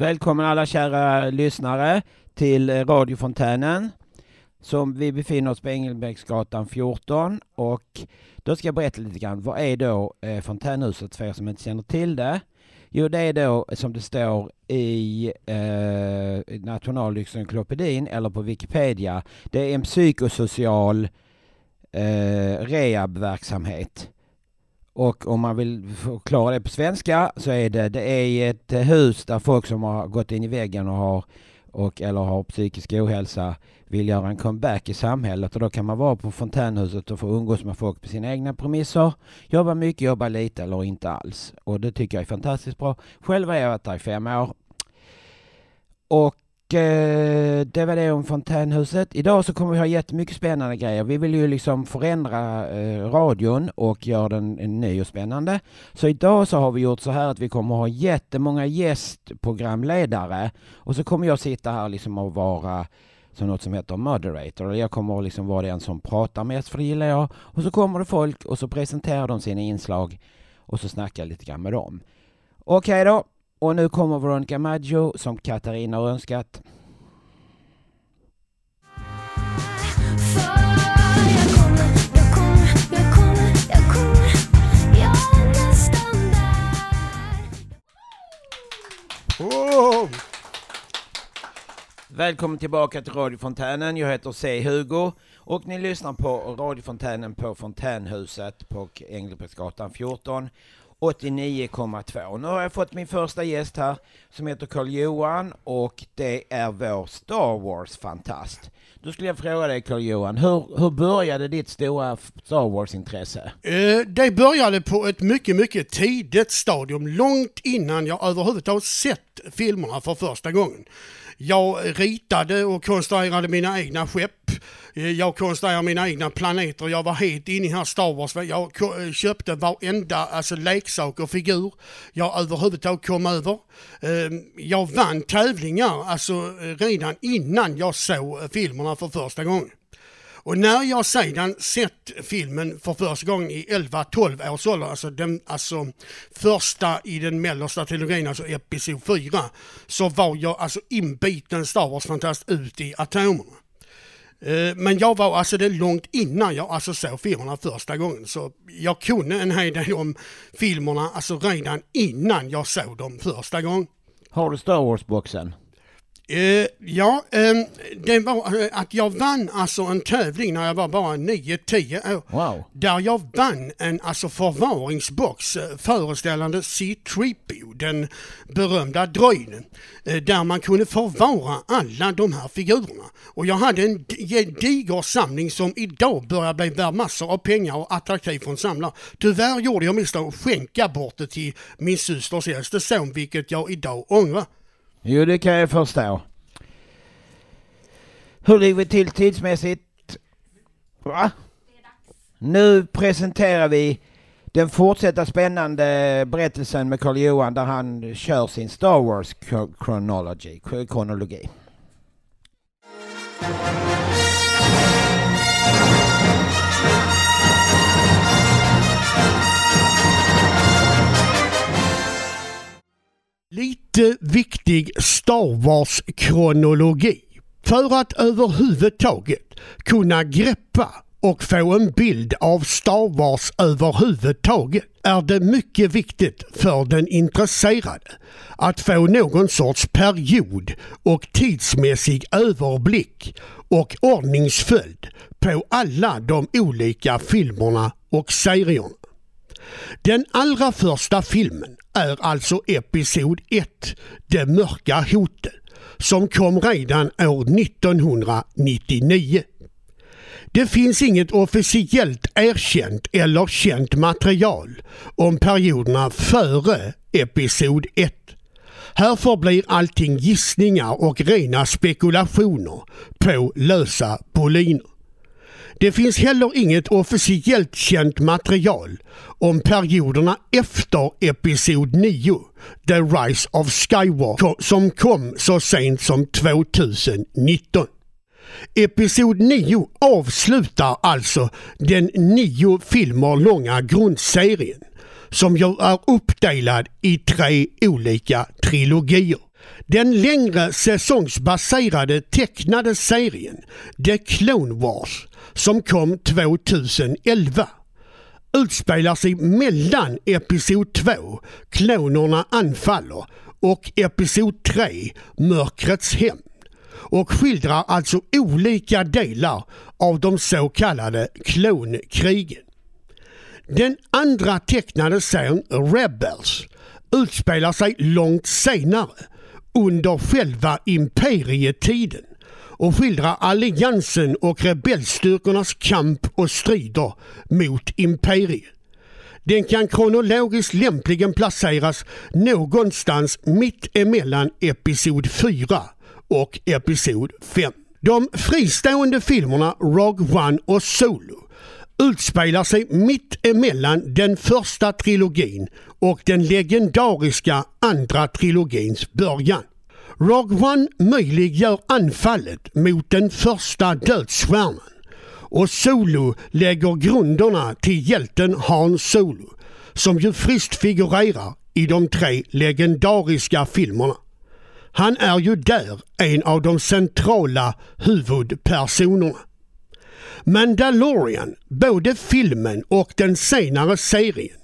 Välkommen alla kära lyssnare till eh, radiofontänen. Som vi befinner oss på Engelbrektsgatan 14 och då ska jag berätta lite grann. Vad är då eh, fontänhuset för er som inte känner till det? Jo, det är då eh, som det står i eh, Nationalencyklopedin eller på Wikipedia. Det är en psykosocial eh, rehabverksamhet. Och om man vill förklara det på svenska så är det, det är ett hus där folk som har gått in i väggen och har och eller har psykisk ohälsa vill göra en comeback i samhället och då kan man vara på fontänhuset och få umgås med folk på sina egna premisser. Jobba mycket, jobba lite eller inte alls. Och det tycker jag är fantastiskt bra. Själv har jag varit där i fem år. Och Eh, det var det om fontänhuset. Idag så kommer vi ha jättemycket spännande grejer. Vi vill ju liksom förändra eh, radion och göra den ny och spännande. Så idag så har vi gjort så här att vi kommer ha jättemånga gästprogramledare och så kommer jag sitta här liksom och vara som något som heter moderator. Jag kommer liksom vara den som pratar mest för det gillar jag. Och så kommer det folk och så presenterar de sina inslag och så snackar jag lite grann med dem. Okej okay då. Och nu kommer Veronica Maggio som Katarina har önskat. Välkommen tillbaka till radiofontänen. Jag heter C. Hugo och ni lyssnar på radiofontänen på Fontänhuset på Engelbrektsgatan 14. 89,2. Nu har jag fått min första gäst här som heter Carl-Johan och det är vår Star Wars-fantast. Då skulle jag fråga dig Carl-Johan, hur, hur började ditt stora Star Wars-intresse? Eh, det började på ett mycket, mycket tidigt stadium, långt innan jag överhuvudtaget sett filmerna för första gången. Jag ritade och konstruerade mina egna skepp. Eh, jag konstruerade mina egna planeter. Jag var helt inne i här Star Wars. Jag eh, köpte varenda alltså, leksak och figur jag överhuvudtaget kom över. Ehm, jag vann tävlingar alltså eh, redan innan jag såg filmerna för första gången. Och när jag sedan sett filmen för första gången i 11-12 års ålder, alltså den alltså första i den mellersta trilogin, alltså Episod 4, så var jag alltså inbiten Star Wars-fantast ut i atomerna. Eh, men jag var alltså det långt innan jag alltså såg filmerna första gången. Så jag kunde en hel del om filmerna alltså redan innan jag såg dem första gången. Har du Star Wars-boxen? Uh, ja, um, det var uh, att jag vann alltså en tävling när jag var bara 9-10 år. Wow. Där jag vann en alltså förvaringsbox uh, föreställande C-3PO, den berömda droiden. där man kunde förvara alla de här figurerna. Och jag hade en diger samling som idag börjar bli värd massor av pengar och attraktiv för en samlare. Tyvärr gjorde jag misstag att skänka bort det till min systers äldste son, vilket jag idag ångrar. Jo, det kan jag förstå. Hur ligger vi till tidsmässigt? Va? Nu presenterar vi den fortsatta spännande berättelsen med Carl-Johan där han kör sin Star Wars kronologi. kronologi. Lite viktig Star Wars-kronologi. För att överhuvudtaget kunna greppa och få en bild av Star Wars överhuvudtaget är det mycket viktigt för den intresserade att få någon sorts period och tidsmässig överblick och ordningsföljd på alla de olika filmerna och serierna. Den allra första filmen är alltså Episod 1, Det mörka hotet, som kom redan år 1999. Det finns inget officiellt erkänt eller känt material om perioderna före Episod 1. Härför blir allting gissningar och rena spekulationer på lösa boliner. Det finns heller inget officiellt känt material om perioderna efter Episod 9, The Rise of Skywalker, som kom så sent som 2019. Episod 9 avslutar alltså den nio filmer långa grundserien som ju är uppdelad i tre olika trilogier. Den längre säsongsbaserade tecknade serien The Clone Wars som kom 2011 utspelar sig mellan Episod 2, Klonerna anfaller, och Episod 3, Mörkrets hämnd och skildrar alltså olika delar av de så kallade klonkrigen. Den andra tecknade serien Rebels utspelar sig långt senare under själva imperietiden och skildrar alliansen och rebellstyrkornas kamp och strider mot imperiet. Den kan kronologiskt lämpligen placeras någonstans mitt emellan Episod 4 och Episod 5. De fristående filmerna Rogue One och Solo utspelar sig mitt emellan den första trilogin och den legendariska andra trilogins början. Rogue One möjliggör anfallet mot den första dödsstjärnan och Solo lägger grunderna till hjälten Han Solo som ju friskt figurerar i de tre legendariska filmerna. Han är ju där en av de centrala huvudpersonerna. Mandalorian, både filmen och den senare serien,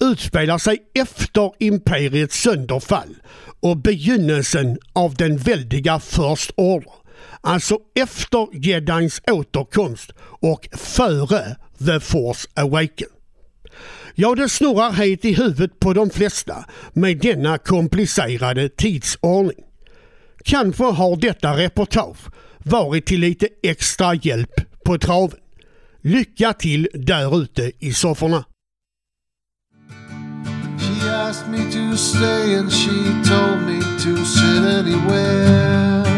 utspelar sig efter imperiets sönderfall och begynnelsen av den väldiga First Order. Alltså efter Jedins återkomst och före The Force Awaken. Ja, det snurrar helt i huvudet på de flesta med denna komplicerade tidsordning. Kanske har detta reportage varit till lite extra hjälp på traven. Lycka till där ute i sofforna! She asked me to stay and she told me to sit anywhere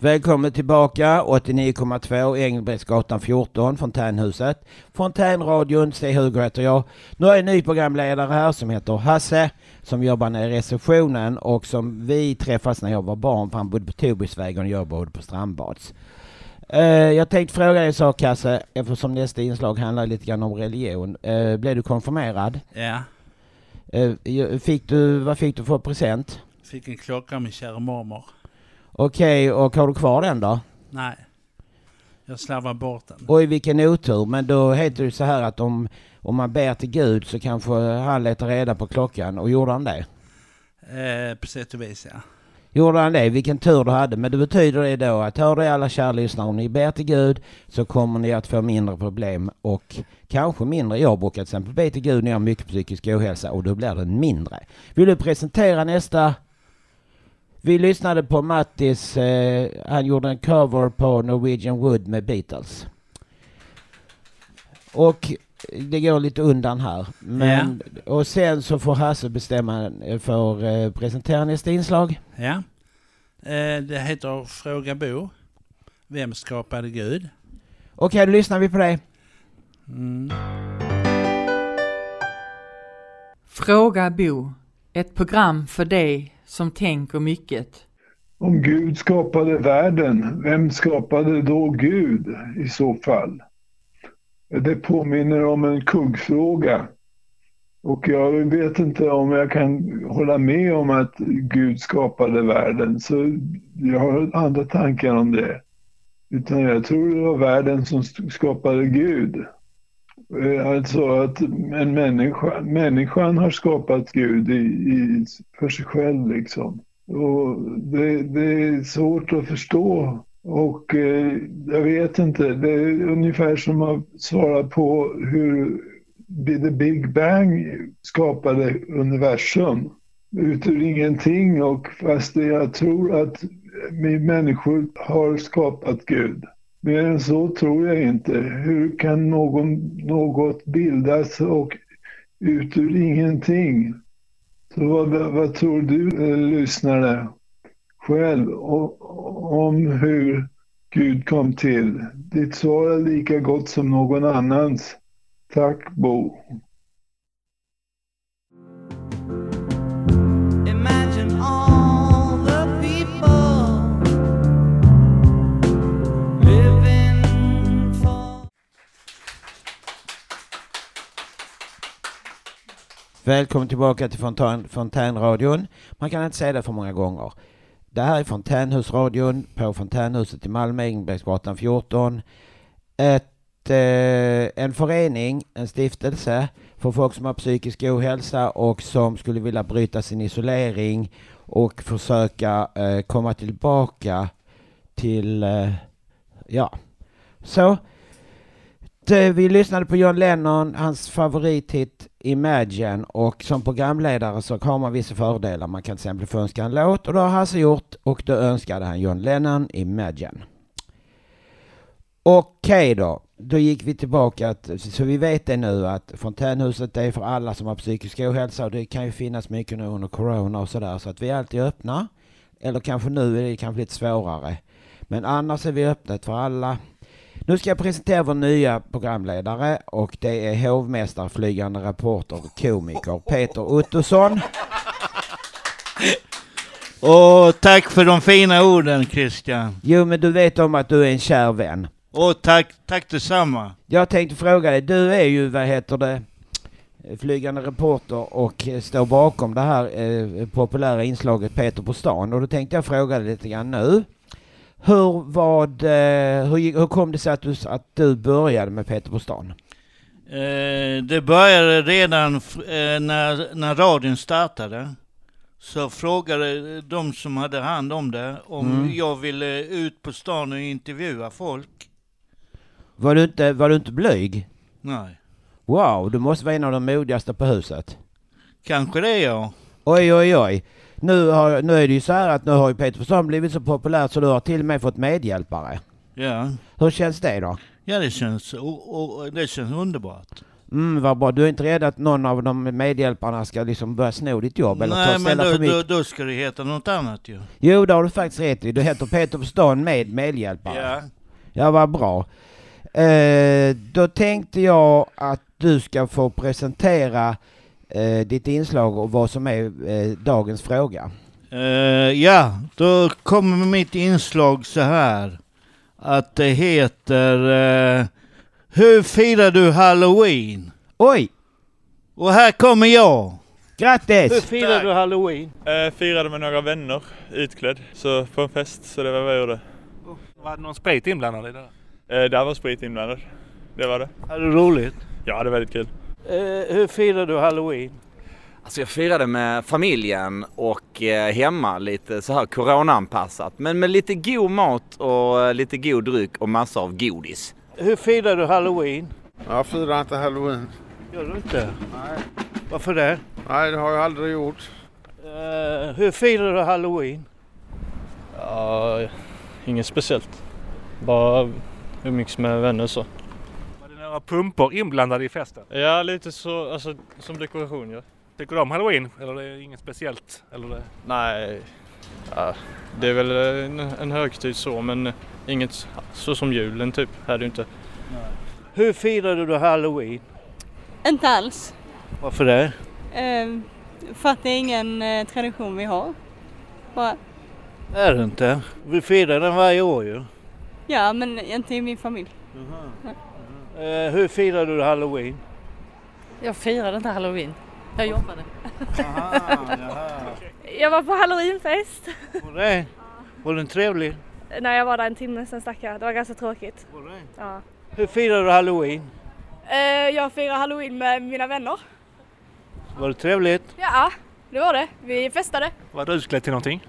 Välkommen tillbaka 89,2 Engelbrektsgatan 14, Fontänhuset. Fontänradion, Stig-Hugo heter jag. Nu är jag ny programledare här som heter Hasse som jobbar nere i receptionen och som vi träffas när jag var barn för han bodde på Tobigsvägen och jag bodde på Strandbads. Uh, jag tänkte fråga dig en sak Hasse, eftersom nästa inslag handlar lite grann om religion. Uh, blev du konfirmerad? Ja. Uh, fick du, vad fick du för present? Fick en klocka av min kära mormor. Okej, och har du kvar den då? Nej. Jag slarvar bort den. Oj, vilken otur. Men då heter det så här att om, om man ber till Gud så kanske han letar reda på klockan. Och gjorde han det? Eh, på sätt och vis, ja. Gjorde han det? Vilken tur du hade. Men det betyder det då att hör det alla kära lyssnare, om ni ber till Gud så kommer ni att få mindre problem och kanske mindre. Jag brukar till exempel be till Gud när jag har mycket psykisk ohälsa och då blir den mindre. Vill du presentera nästa vi lyssnade på Mattis, eh, han gjorde en cover på Norwegian Wood med Beatles. Och det går lite undan här. Men, ja. Och sen så får Hasse bestämma för eh, presentera nästa inslag. Ja. Eh, det heter Fråga Bo. Vem skapade Gud? Okej, då lyssnar vi på det. Mm. Fråga Bo. Ett program för dig som tänker mycket. Om Gud skapade världen, vem skapade då Gud i så fall? Det påminner om en kuggfråga. Och jag vet inte om jag kan hålla med om att Gud skapade världen, så jag har andra tankar om det. Utan jag tror det var världen som skapade Gud. Eh, alltså att en människa, människan har skapat Gud i, i, för sig själv liksom. Och det, det är svårt att förstå och eh, jag vet inte, det är ungefär som att svara på hur The Big Bang skapade universum ut ur ingenting och fast jag tror att vi människor har skapat Gud. Mer än så tror jag inte. Hur kan någon, något bildas och ut ur ingenting? Så vad, vad tror du, eh, lyssnare, själv om hur Gud kom till? Ditt svar är lika gott som någon annans. Tack Bo. Välkommen tillbaka till Fontän, Fontänradion. Man kan inte säga det för många gånger. Det här är Fontänhusradion på Fontänhuset i Malmö, Engelbrektsgatan 14. Ett, eh, en förening, en stiftelse för folk som har psykisk ohälsa och som skulle vilja bryta sin isolering och försöka eh, komma tillbaka till, eh, ja, så. Eh, vi lyssnade på John Lennon, hans favorithit Imagine och som programledare så har man vissa fördelar. Man kan till exempel få önska en låt och det har Hasse gjort och då önskade han John Lennon Imagine. Okej då, då gick vi tillbaka, att, så vi vet det nu att fontänhuset är för alla som har psykisk ohälsa och det kan ju finnas mycket nu under corona och sådär så att vi är alltid öppna. Eller kanske nu är det kanske lite svårare. Men annars är vi öppna för alla. Nu ska jag presentera vår nya programledare och det är hovmästare, flygande reporter komiker Peter Ottosson. Och tack för de fina orden Christian. Jo men du vet om att du är en kär vän. Och tack, tack detsamma. Jag tänkte fråga dig, du är ju, vad heter det, flygande reporter och står bakom det här eh, populära inslaget Peter på stan. Och då tänkte jag fråga dig lite grann nu. Hur, vad, eh, hur, hur kom det sig att du, att du började med Peter på stan? Eh, det började redan eh, när, när radion startade. Så frågade de som hade hand om det om Mm. jag ville ut på stan och intervjua folk. Var du inte, var du inte blyg? Nej, Wow, du måste vara en av de modigaste på huset. kanske det ja. Oj, oj, oj. Nu, har, nu är det ju så här att nu har ju Peter stan blivit så populär så du har till och med fått medhjälpare. Ja, Hur känns det då? ja det, känns, och, och, det känns underbart. Mm, vad bra. Du är inte rädd att någon av de medhjälparna ska liksom börja sno ditt jobb eller ta Nej men ställa då, för då, mycket? då ska det heta något annat ju. Jo, det har du faktiskt rätt i. Du heter Peter på stan med medhjälpare. Ja. Ja, vad bra. Eh, då tänkte jag att du ska få presentera eh, ditt inslag och vad som är eh, dagens fråga. Eh, ja, då kommer mitt inslag så här. Att det heter eh, Hur firar du halloween? Oj! Och här kommer jag. Hur Grattis! firar du halloween? Eh, firade med några vänner utklädd så på en fest så det var vad jag gjorde. Var det någon sprit inblandad i det? Eh, där var sprit inblandad. Det var det. Hade du roligt? Ja, det var väldigt kul. Eh, hur firar du halloween? Alltså jag firade med familjen och eh, hemma lite så här coronaanpassat. Men med lite god mat och eh, lite god dryck och massor av godis. Hur firar du halloween? Jag firar inte halloween. Gör du inte? Nej. Varför det? Nej, det har jag aldrig gjort. Eh, hur firar du halloween? Ja, inget speciellt. Bara umgicks med vänner så. Några pumpor inblandade i festen? Ja, lite så, alltså som dekoration ja. Tycker du om halloween? Eller det är inget speciellt? Eller det... Nej, ja, det är väl en, en högtid så men inget så som julen typ. Är det inte. Hur firade du halloween? Inte alls. Varför det? Ehm, för att det är ingen eh, tradition vi har. Bara, Är det inte? Vi firar den varje år ju. ja, men inte i min familj. Eh, hur firar du halloween? Jag firade inte halloween. Jag jobbade. Aha, Jag var på halloweenfest. Var det? Var den trevlig? Nej, jag var där en timme, sen stack jag. Det var ganska tråkigt. Ja. Hur firar du halloween? Eh, Jag firar halloween med mina vänner. Var det trevligt? Ja, det var det. Vi festade. Var du utklädd till någonting?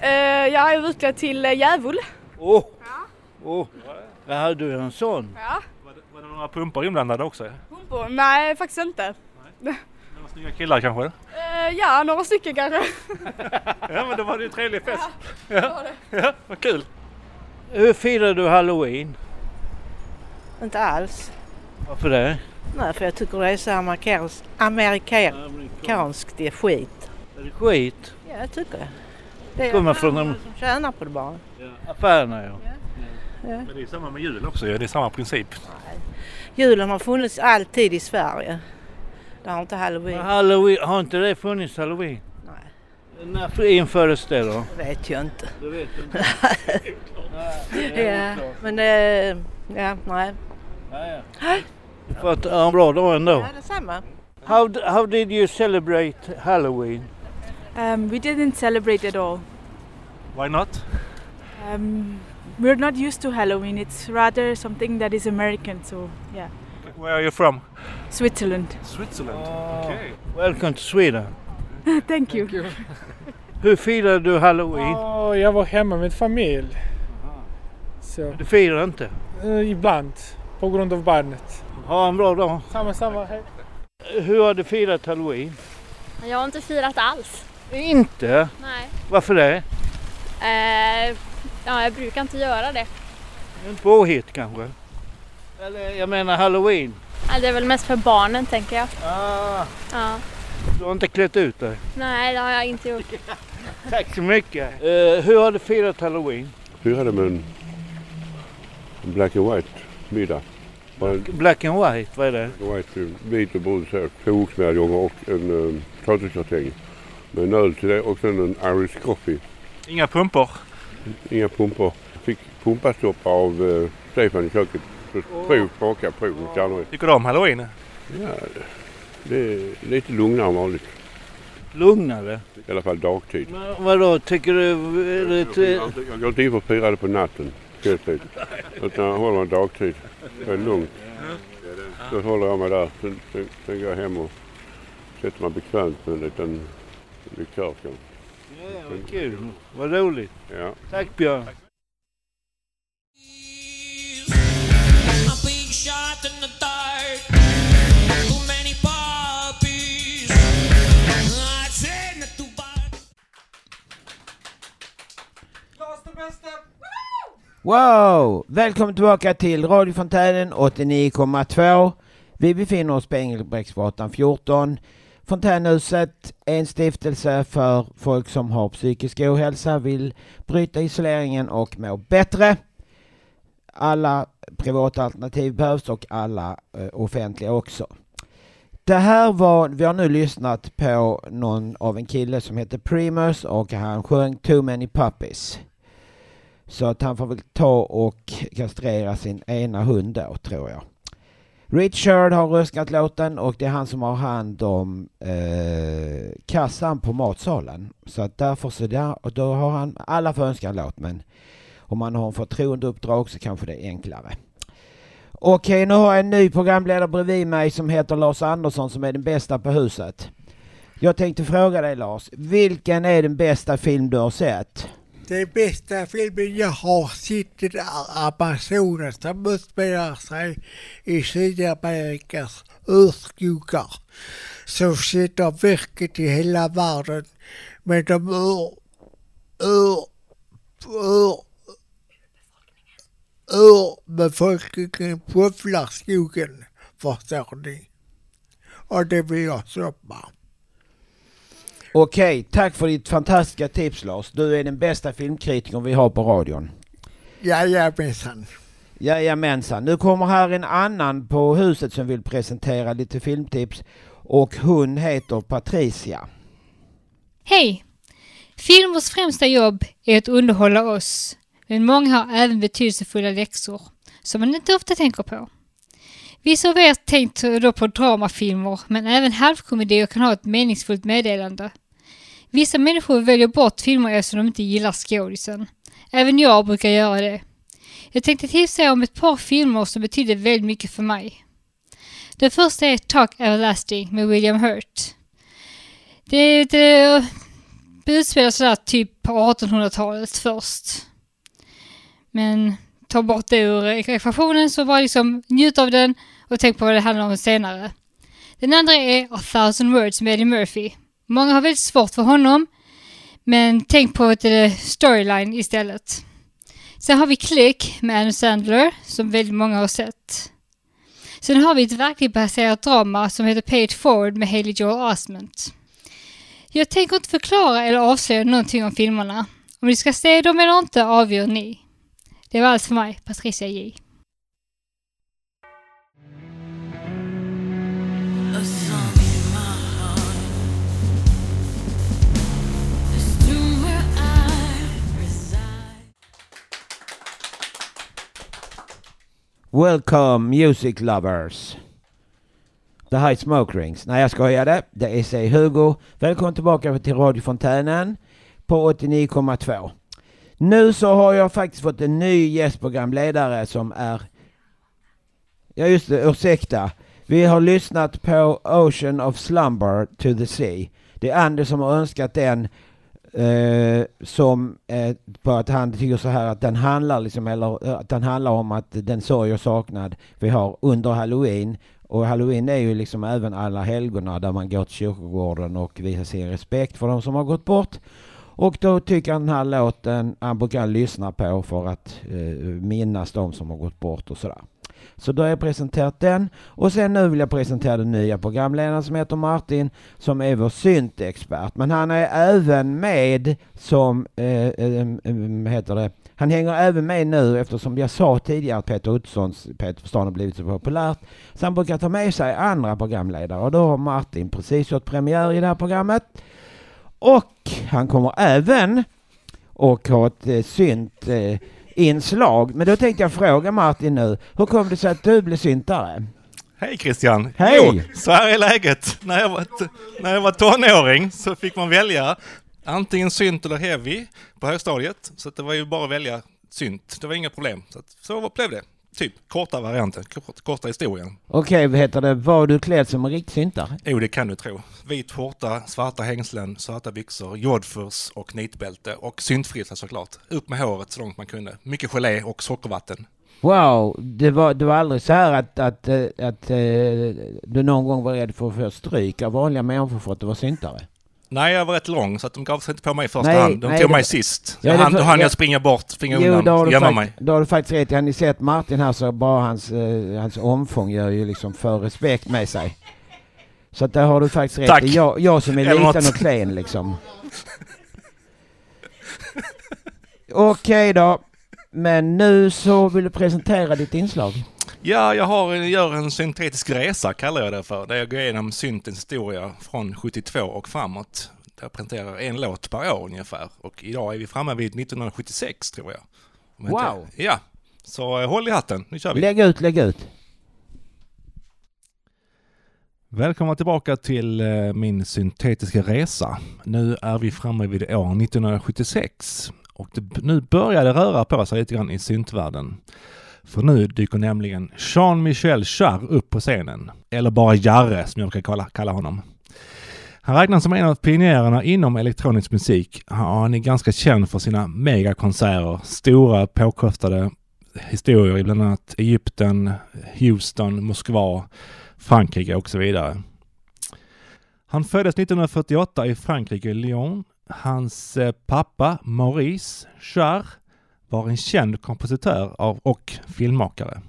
Eh, Jag är utklädd till eh, djävul. Åh! Åh! Jag hade en sån. Ja. Var det, var det några pumpor inblandade också? Pumpor? Nej, faktiskt inte. Några snygga killar kanske? Eh, Ja, några stycken kanske. Ja men då var det ju en trevlig fest. det var det. Ja, vad kul. Hur firar du halloween? Inte alls. Varför det? Nej, för jag tycker det är så amerikansk, amerikanskt. Det är skit. Är det skit? Ja, jag tycker det. Det är Kommer från de som tjänar på det bara. affärerna ja. Ja. Men det är samma med jul också. Det är samma princip. Julen har funnits alltid i Sverige. Det har inte halloween. Men halloween, har inte det funnits halloween? Nej. När infördes det då? Det vet jag inte. Det vet du inte. ja, men det... Ja, nej. Ja, ja. Du får ha en bra dag ändå. Ja, detsamma. How, how did you celebrate Halloween? Um, we didn't celebrate at all. Why not? Um, we're not used to Halloween. It's rather something that is American. So yeah, Where are you from? Switzerland. Switzerland. Okay. Welcome to Sweden. Thank you. Hur firar du Halloween? Ja, jag var hemma med familj. Så. Du firar inte? Eh, ibland, på grund av barnet. Ha en bra dag. Samma, samma. Hej. Hur har du firat Halloween? Jag har inte firat alls. Inte? Nej. Varför det? Eh, ja, jag brukar inte göra det. En påhitt kanske? Eller jag menar Halloween. Ja, det är väl mest för barnen tänker jag. Ah. Ja. Du har inte klätt ut dig? Nej, det har jag inte gjort. Tack så mycket. Eh, hur har du firat Halloween? firade med en, black and white middag. En Black and white, vad är det? black and white, eh, vit och brun sås, två oxmedaljonger och en uh, potatisgratäng. Med en öl till det och sen en Irish coffee. Inga pumpor? Inga pumpor. Fick pumpastopp av uh, Stefan i köket. Så prov, smaka, prov. Tycker du om halloween? Ja, det- är lite lugnare än vanligt. Lugnare? I alla fall dagtid. Men vadå, tycker du... Är det Jag går inte in för att fira det på natten, kvällstid. Utan jag håller mig dagtid. Det är lugnt. Så håller jag mig där. Sen, sen, sen går jag hem och sätter mig bekvämt med en liten likör. Ja, vad kul. Vad roligt. Ja. Tack Björn. shot in the dark. Too many puppies. I said not to Wow! Välkommen tillbaka till radiofontänen 89,2. Vi befinner oss på Engelbrektsgatan 14. Fontänhuset är en stiftelse för folk som har psykisk ohälsa, vill bryta isoleringen och må bättre. Alla privata alternativ behövs och alla eh, offentliga också. Det här var, vi har nu lyssnat på någon av en kille som heter Primus och han sjöng Too Many Puppies. Så att han får väl ta och kastrera sin ena hund då, tror jag. Richard har röskat låten och det är han som har hand om eh, kassan på matsalen. Så att därför så där, och då har han, alla får önska en låt men om man har en förtroendeuppdrag så kanske det är enklare. Okej, nu har jag en ny programledare bredvid mig som heter Lars Andersson som är den bästa på huset. Jag tänkte fråga dig Lars, vilken är den bästa film du har sett? Den bästa filmen jag har sett är Amazonas som utspelar sig i Sydamerikas urskogar. Som sätter virket i hela världen. Men de ur, ur, ur, urbefolkningen skövlar skogen, förstår ni. Och det vill jag stoppa. Okej, tack för ditt fantastiska tips Lars. Du är den bästa filmkritikern vi har på radion. Jajamensan. Jajamensan. Nu kommer här en annan på huset som vill presentera lite filmtips och hon heter Patricia. Hej! Filmers främsta jobb är att underhålla oss, men många har även betydelsefulla läxor som man inte ofta tänker på. Vissa av er tänkt då på dramafilmer, men även halvkomedier kan ha ett meningsfullt meddelande. Vissa människor väljer bort filmer eftersom de inte gillar skådisen. Även jag brukar göra det. Jag tänkte tipsa er om ett par filmer som betyder väldigt mycket för mig. Den första är Talk Everlasting med William Hurt. Det, det eh, utspelar sig där typ på 1800-talet först. Men ta bort det ur ekvationen så bara liksom njut av den och tänk på vad det handlar om senare. Den andra är A thousand words med Eddie Murphy. Många har väldigt svårt för honom, men tänk på ett eh, storyline istället. Sen har vi Click med Adam Sandler, som väldigt många har sett. Sen har vi ett verkligt baserat drama som heter Pay It Forward med Haley Joel Osment. Jag tänker inte förklara eller avslöja någonting om filmerna. Om ni ska se dem eller inte avgör ni. Det var allt för mig, Patricia J. Welcome music lovers. The High Smoke Rings. Nej jag skojade. Det är sig Hugo. Välkommen tillbaka till radiofontänen på 89,2. Nu så har jag faktiskt fått en ny gästprogramledare som är... Ja just det, ursäkta. Vi har lyssnat på Ocean of Slumber to the Sea. Det är Anders som har önskat den eh, som eh, på att han tycker så här att den handlar liksom, eller eh, att den handlar om att den sorg och saknad vi har under halloween. Och halloween är ju liksom även alla helgona där man går till kyrkogården och visar sin respekt för de som har gått bort. Och då tycker han den här låten han brukar lyssna på för att eh, minnas de som har gått bort och sådär. Så då har jag presenterat den. Och sen nu vill jag presentera den nya programledaren som heter Martin, som är vår syntexpert. Men han är även med som, eh, eh, eh, heter det, han hänger även med nu eftersom jag sa tidigare att Peter Ottossons Peter för stan har blivit så populärt. Så han brukar ta med sig andra programledare och då har Martin precis gjort premiär i det här programmet. Och han kommer även och ha ett eh, synt eh, inslag. Men då tänkte jag fråga Martin nu, hur kom det sig att du blev syntare? Hej Christian! Hej! Jo, så här är läget. När jag, var, när jag var tonåring så fick man välja antingen synt eller heavy på högstadiet. Så det var ju bara att välja synt. Det var inga problem. Så, att, så blev det. Typ korta varianten, kort, korta historien. Okej, vad heter det, var du klädd som en riktig syntare? Jo, det kan du tro. Vit skjorta, svarta hängslen, svarta byxor, jodfurs och nitbälte och syntfrilla såklart. Upp med håret så långt man kunde. Mycket gelé och sockervatten. Wow, det var, det var aldrig så här att, att, eh, att, eh, du någon gång var rädd för att få stryk av vanliga människor för att du var syntare? Nej, jag var rätt lång så att de gav sig inte på mig i första Nej, hand. De nej, tog det- mig sist. Ja, hann, för- då hann ja. jag springa bort, springa Jo, undan, då har, du gömma fakt- mig. då har du faktiskt rätt. Har ni sett Martin här så bara hans, eh, hans omfång gör ju liksom för respekt med sig. Så att där har du faktiskt rätt. Tack. Jag, jag som är liten något. och klen liksom. Okej då. Men nu så vill du presentera ditt inslag. Ja, jag har, gör en syntetisk resa kallar jag det för. Där jag går igenom syntens historia från 72 och framåt. Där jag presenterar en låt per år ungefär. Och idag är vi framme vid 1976 tror jag. Om inte- Wow. Ja, så eh, håll i hatten. Nu kör vi. Lägg ut, lägg ut. Välkomna tillbaka till eh, min syntetiska resa. Nu är vi framme vid år 1976 och det, nu börjar det röra på sig lite grann i syntvärlden. För nu dyker nämligen Jean-Michel Jarre upp på scenen. Eller bara Jarre som jag brukar kalla, kalla honom. Han räknas som en av pionjärerna inom elektronisk musik. Han är ganska känd för sina megakonserter, stora påkostade historier i bland annat Egypten, Houston, Moskva, Frankrike och så vidare. Han föddes 1948 i Frankrike, Lyon. Hans eh, pappa Maurice Jarre var en känd kompositör och filmmakare.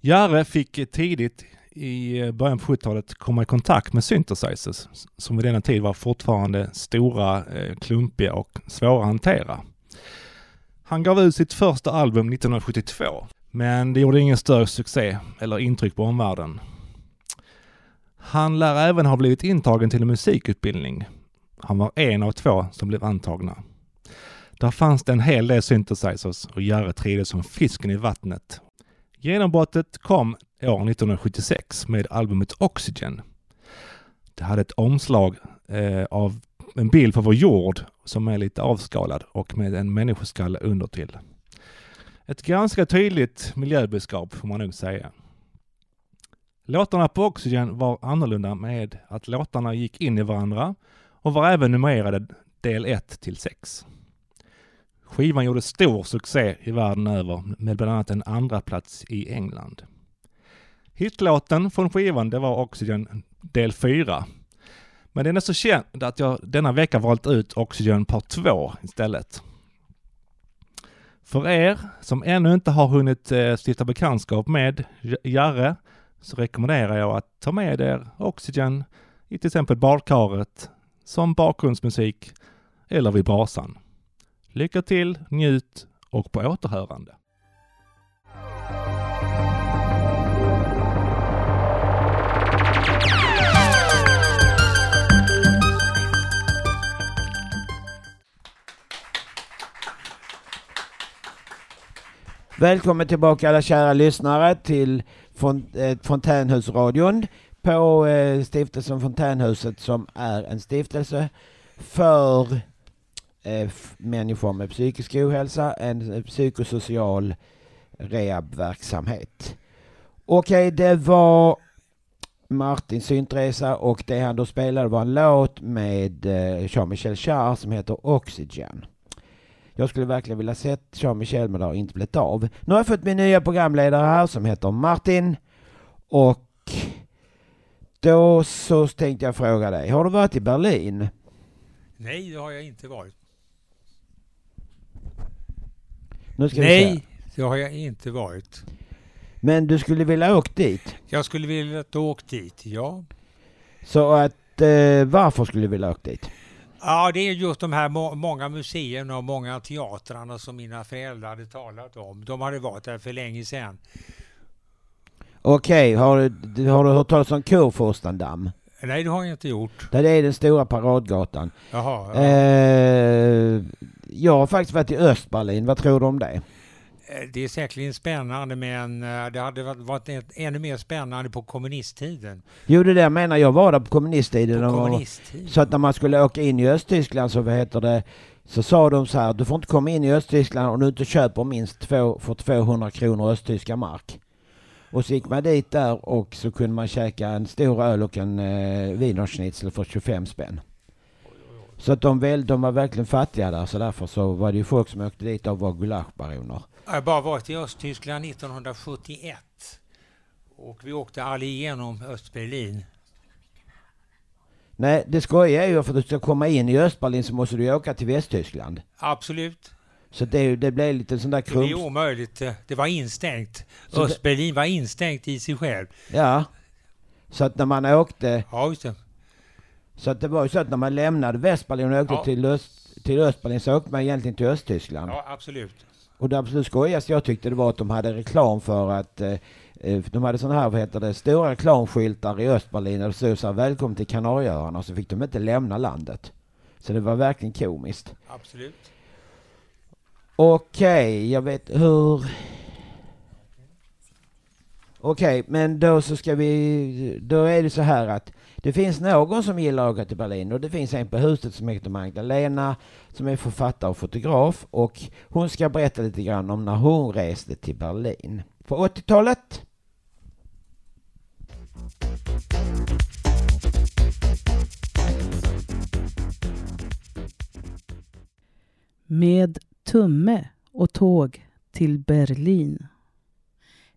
Jarre fick tidigt i början på 70-talet komma i kontakt med synthesizers som vid denna tid var fortfarande stora, eh, klumpiga och svåra att hantera. Han gav ut sitt första album 1972 men det gjorde ingen större succé eller intryck på omvärlden. Han lär även ha blivit intagen till en musikutbildning. Han var en av två som blev antagna. Där fanns det en hel del synthesizers och Jarre trivdes som fisken i vattnet. Genombrottet kom år 1976 med albumet Oxygen. Det hade ett omslag eh, av en bild på vår jord som är lite avskalad och med en människoskalle under till. Ett ganska tydligt miljöbudskap får man nog säga. Låtarna på Oxygen var annorlunda med att låtarna gick in i varandra och var även numrerade del 1 till 6. Skivan gjorde stor succé i världen över med bland annat en andra plats i England. Hitlåten från skivan det var Oxygen del 4. Men den är så känd att jag denna vecka valt ut Oxygen part 2 istället. För er som ännu inte har hunnit eh, stifta bekantskap med Jarre så rekommenderar jag att ta med er Oxygen i till exempel badkaret som bakgrundsmusik eller vid brasan. Lycka till, njut och på återhörande. Välkommen tillbaka alla kära lyssnare till eh, Fontänhusradion på eh, stiftelsen Fontänhuset som är en stiftelse för Eh, människor med psykisk ohälsa, en psykosocial rehabverksamhet. Okej, det var Martins syntresa och det han då spelade var en låt med eh, Jean-Michel Jarre som heter Oxygen. Jag skulle verkligen vilja sett Jean-Michel men det har inte blivit av. Nu har jag fått min nya programledare här som heter Martin och då så tänkte jag fråga dig, har du varit i Berlin? Nej, det har jag inte varit. Nu ska vi Nej, det har jag inte varit. Men du skulle vilja åka dit? Jag skulle vilja att åka dit, ja. Så att, eh, varför skulle du vilja åka dit? Ja, det är just de här må- många museerna och många teatrarna som mina föräldrar hade talat om. De hade varit där för länge sedan. Okej, har, du, du- har du hört talas om Kurfurstendamm? Nej, det har jag inte gjort. Där det är den stora paradgatan. Jaha, ja. Eh, jag har faktiskt varit i Östberlin, vad tror du om det? Eh, Det är säkerligen spännande men eh, det hade varit- ännu mer spännande på kommunisttiden. Jo, det är det jag menar. Jag var där på kommunisttiden. På kommunisttiden? Så att när man skulle åka in i Östtyskland så vad heter det, så sa de så här, du får inte komma in i Östtyskland om du inte köper minst två, för 200 kronor östtyska mark. Och så gick man dit där och så kunde man käka en stor öl och en eh, wienerschnitzel för 25 spänn. Så att de, väl, de var verkligen fattiga där så därför så var det ju folk som åkte dit och var gulaschbaroner. Jag har bara varit i Östtyskland 1971. Och vi åkte aldrig igenom Östberlin. Nej, det skojiga är ju för att du ska komma in i Östberlin så måste du ju åka till Västtyskland. Absolut. Så det, det blev lite sån där Det är krums... omöjligt. Det var instängt. Så Östberlin var instängt i sig själv. Ja. Så att när man åkte... Ja, just det. Så att det var ju så att när man lämnade Västberlin och åkte Ja. till, Öst, till Östberlin så åkte man egentligen till Östtyskland. Ja, absolut. Och det absolut skojigaste jag tyckte det var att de hade reklam för att eh, eh, de hade sådana här, vad heter det, stora reklamskyltar i Östberlin där det stod så här välkommen till Kanarieöarna och så fick de inte lämna landet. Så det var verkligen komiskt. Absolut. Okej, jag vet hur... Okej, men då så ska vi... Då är det så här att det finns någon som gillar att åka till Berlin och det finns en på huset som heter Magdalena som är författare och fotograf och hon ska berätta lite grann om när hon reste till Berlin. På 80-talet? Med tumme och tåg till Berlin.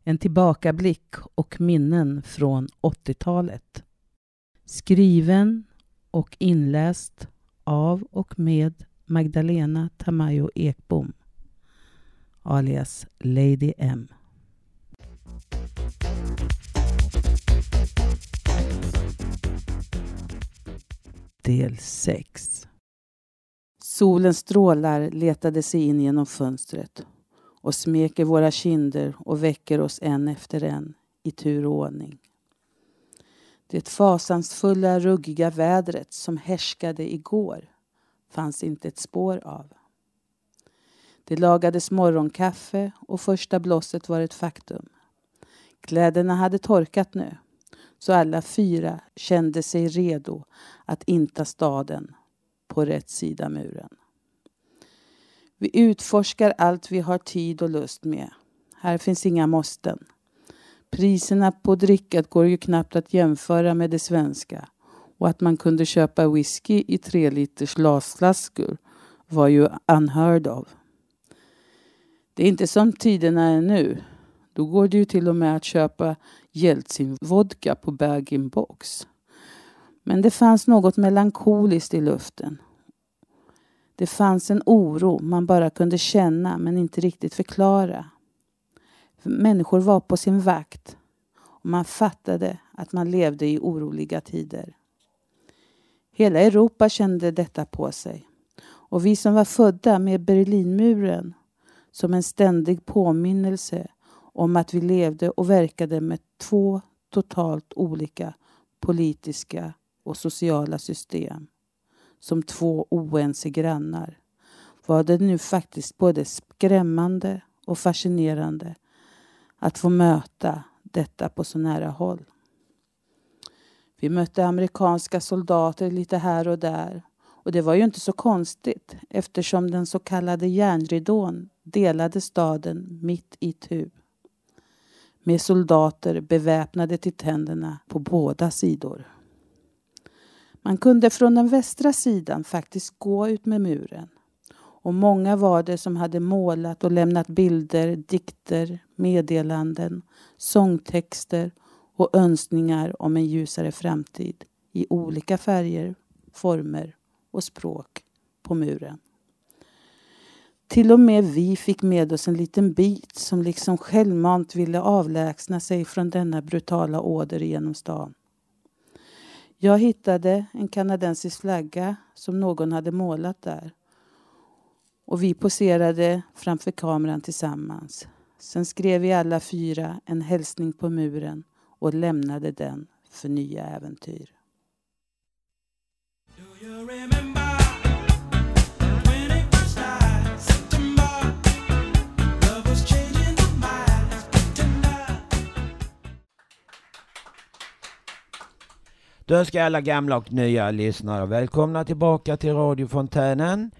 En tillbakablick och minnen från 80-talet. Skriven och inläst av och med Magdalena Tamayo Ekbom alias Lady M. Del 6 Solens strålar letade sig in genom fönstret och smeker våra kinder och väcker oss en efter en i tur och ordning. Det fasansfulla ruggiga vädret som härskade igår fanns inte ett spår av. Det lagades morgonkaffe och första blåset var ett faktum. Kläderna hade torkat nu, så alla fyra kände sig redo att inta staden på rätt sida muren. Vi utforskar allt vi har tid och lust med. Här finns inga måsten. Priserna på drickat går ju knappt att jämföra med det svenska. Och att man kunde köpa whisky i tre liters glasflaskor var ju unheard of. Det är inte som tiderna är nu. Då går det ju till och med att köpa Jeltsin-vodka på bag-in-box. Men det fanns något melankoliskt i luften. Det fanns en oro man bara kunde känna men inte riktigt förklara. Människor var på sin vakt och man fattade att man levde i oroliga tider. Hela Europa kände detta på sig. Och vi som var födda med Berlinmuren som en ständig påminnelse om att vi levde och verkade med två totalt olika politiska och sociala system som två oense grannar var det nu faktiskt både skrämmande och fascinerande att få möta detta på så nära håll. Vi mötte amerikanska soldater lite här och där och det var ju inte så konstigt eftersom den så kallade järnridån delade staden mitt i tu. Med soldater beväpnade till tänderna på båda sidor. Man kunde från den västra sidan faktiskt gå ut med muren. Och många var det som hade målat och lämnat bilder, dikter, meddelanden, sångtexter och önskningar om en ljusare framtid i olika färger, former och språk på muren. Till och med vi fick med oss en liten bit som liksom självmant ville avlägsna sig från denna brutala åder genom stan. Jag hittade en kanadensisk flagga som någon hade målat där. Och vi poserade framför kameran tillsammans. Sen skrev vi alla fyra en hälsning på muren och lämnade den för nya äventyr. Då önskar jag alla gamla och nya lyssnare välkomna tillbaka till radiofontänen.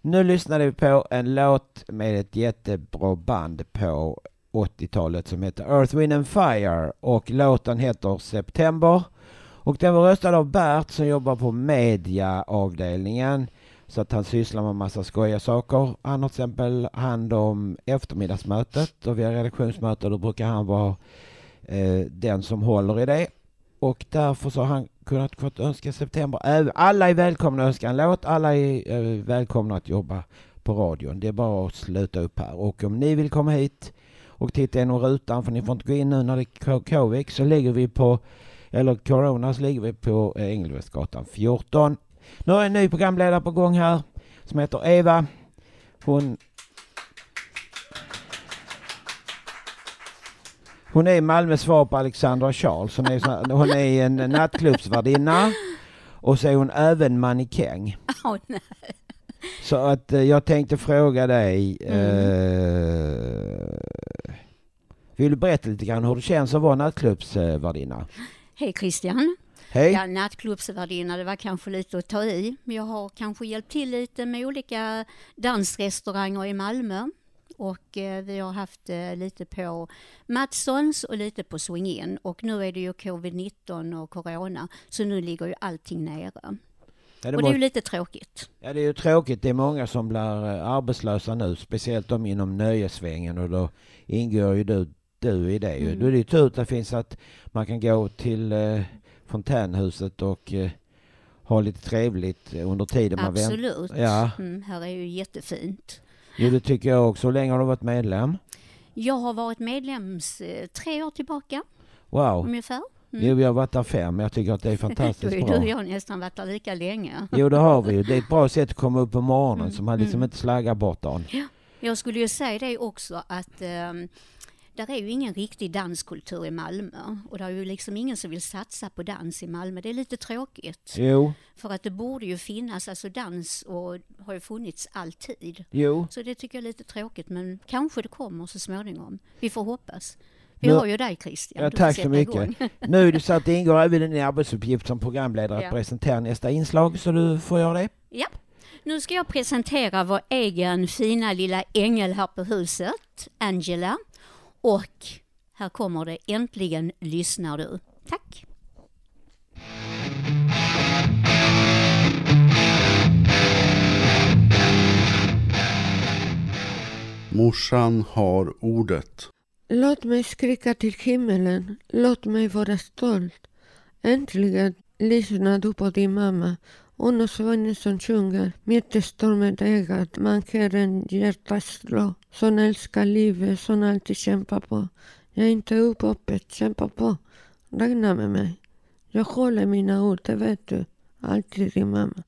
Nu lyssnade vi på en låt med ett jättebra band på 80-talet som heter Earth, Wind and Fire och låten heter September. Och den var röstad av Bert som jobbar på mediaavdelningen så att han sysslar med massa skojiga saker. Han har till exempel hand om eftermiddagsmötet och vi har redaktionsmöte och då brukar han vara eh, den som håller i det. Och därför så har han kunnat fått önska september. Äh, alla är välkomna att önska en låt. Alla är äh, välkomna att jobba på radion. Det är bara att sluta upp här. Och om ni vill komma hit och titta genom rutan, för ni får inte gå in nu när det är covid, så ligger vi på, eller corona, så ligger vi på eh, Engelbrektsgatan 14. Nu har jag en ny programledare på gång här som heter Eva. Hon Hon är Malmös svar på Alexandra Charles. Hon är, så- hon är en nattklubbsvärdinna och så är hon även mannekäng. Nej. Så att eh, jag tänkte fråga dig. Mm. Eh, vill du berätta lite grann hur det känns att vara nattklubbsvärdinna? Hej Christian. Hej. Ja, nattklubbsvärdinna, det var kanske lite att ta i. Men jag har kanske hjälpt till lite med olika dansrestauranger i Malmö. Och eh, vi har haft eh, lite på Matssons och lite på Swing In. Och nu är det ju covid-19 och corona. Så nu ligger ju allting nere. Ja, och det är ju lite tråkigt. Ja, det är ju tråkigt. Det är många som blir eh, arbetslösa nu, speciellt de inom nöjesvängen och då ingår ju du, du i det. Mm. Då är det ju tur att det finns att man kan gå till eh, fontänhuset och eh, ha lite trevligt under tiden man väntar. Absolut. Ja, Mm, här är ju jättefint. Jo, det tycker jag också. Hur länge har du varit medlem? Jag har varit medlems eh, tre år tillbaka Wow. ungefär. Jo, jag har varit där fem. Jag tycker att det är fantastiskt bra. du och jag nästan varit där lika länge. Jo, det har vi ju. Det är ett bra sätt att komma upp på morgonen så man liksom mm. inte slaggar bort dagen. Ja, jag skulle ju säga det också att um, där är ju ingen riktig danskultur i Malmö och det är ju liksom ingen som vill satsa på dans i Malmö. Det är lite tråkigt. Jo. För att det borde ju finnas, alltså dans och har ju funnits alltid. Jo. Så det tycker jag är lite tråkigt men kanske det kommer så småningom. Vi får hoppas. Vi Nu- har ju dig Christian. Ja, tack så mycket. igång. Nu är det så att det ingår även en arbetsuppgift som programledare Ja. att presentera nästa inslag, så du får göra det. Ja, nu ska jag presentera vår egen fina lilla ängel här på huset, Angela. Och här kommer det Äntligen lyssnar du. Tack! Morsan har ordet. Låt mig skrika till himmelen, låt mig vara stolt. Äntligen lyssnar du på din mamma. Uno Svenningsson sjunger Mitt i stormen ögat, man hör en hjärta slå. Som älskar livet, som alltid kämpar på. Jag är inte upphoppet, kämpa på. Räkna med mig. Jag e håller mina ord, det vet du. Alltid din mamma.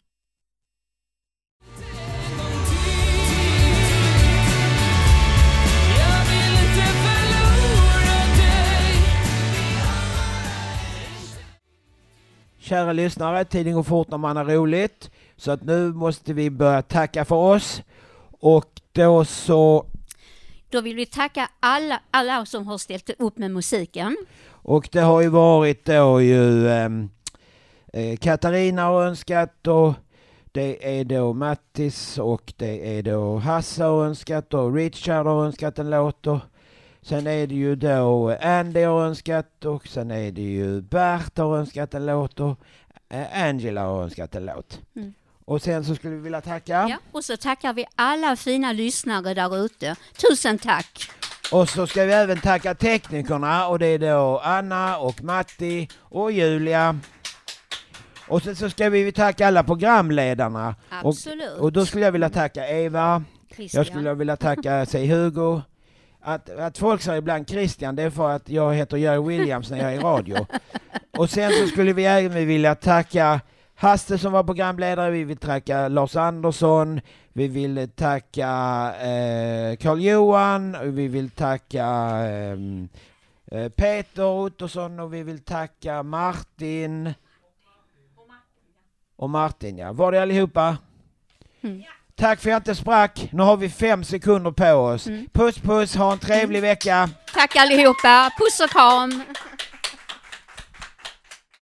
Kära lyssnare, tiden går fort när man har roligt. Så att nu måste vi börja tacka för oss. Och då så... Då vill vi tacka alla, alla som har ställt upp med musiken. Och det har ju varit då ju ehm, eh, Katarina har önskat och det är då Mattis och det är då Hasse har önskat och Richard har önskat en låt och sen är det ju då Andy har önskat och sen är det ju Bert har önskat en låt och eh, Angela har önskat en låt. Mm. Och sen så skulle vi vilja tacka. Ja, och så tackar vi alla fina lyssnare där ute. Tusen tack! Och så ska vi även tacka teknikerna och det är då Anna och Matti och Julia. Och sen så ska vi tacka alla programledarna. Absolut. Och, och då skulle jag vilja tacka Eva. Christian. Jag skulle vilja tacka, säg Hugo. Att, att folk säger ibland Christian, det är för att jag heter Jerry Williams när jag är i radio. Och sen så skulle vi även vilja tacka Hasse som var programledare, vi vill tacka Lars Andersson, vi vill tacka eh, Carl-Johan, vi vill tacka ehm, eh, Peter Ottosson och vi vill tacka Martin. Och Martin ja, var det allihopa? Mm. Tack för att jag inte sprack. Nu har vi fem sekunder på oss. Puss puss, ha en trevlig vecka. Tack allihopa, puss och kram!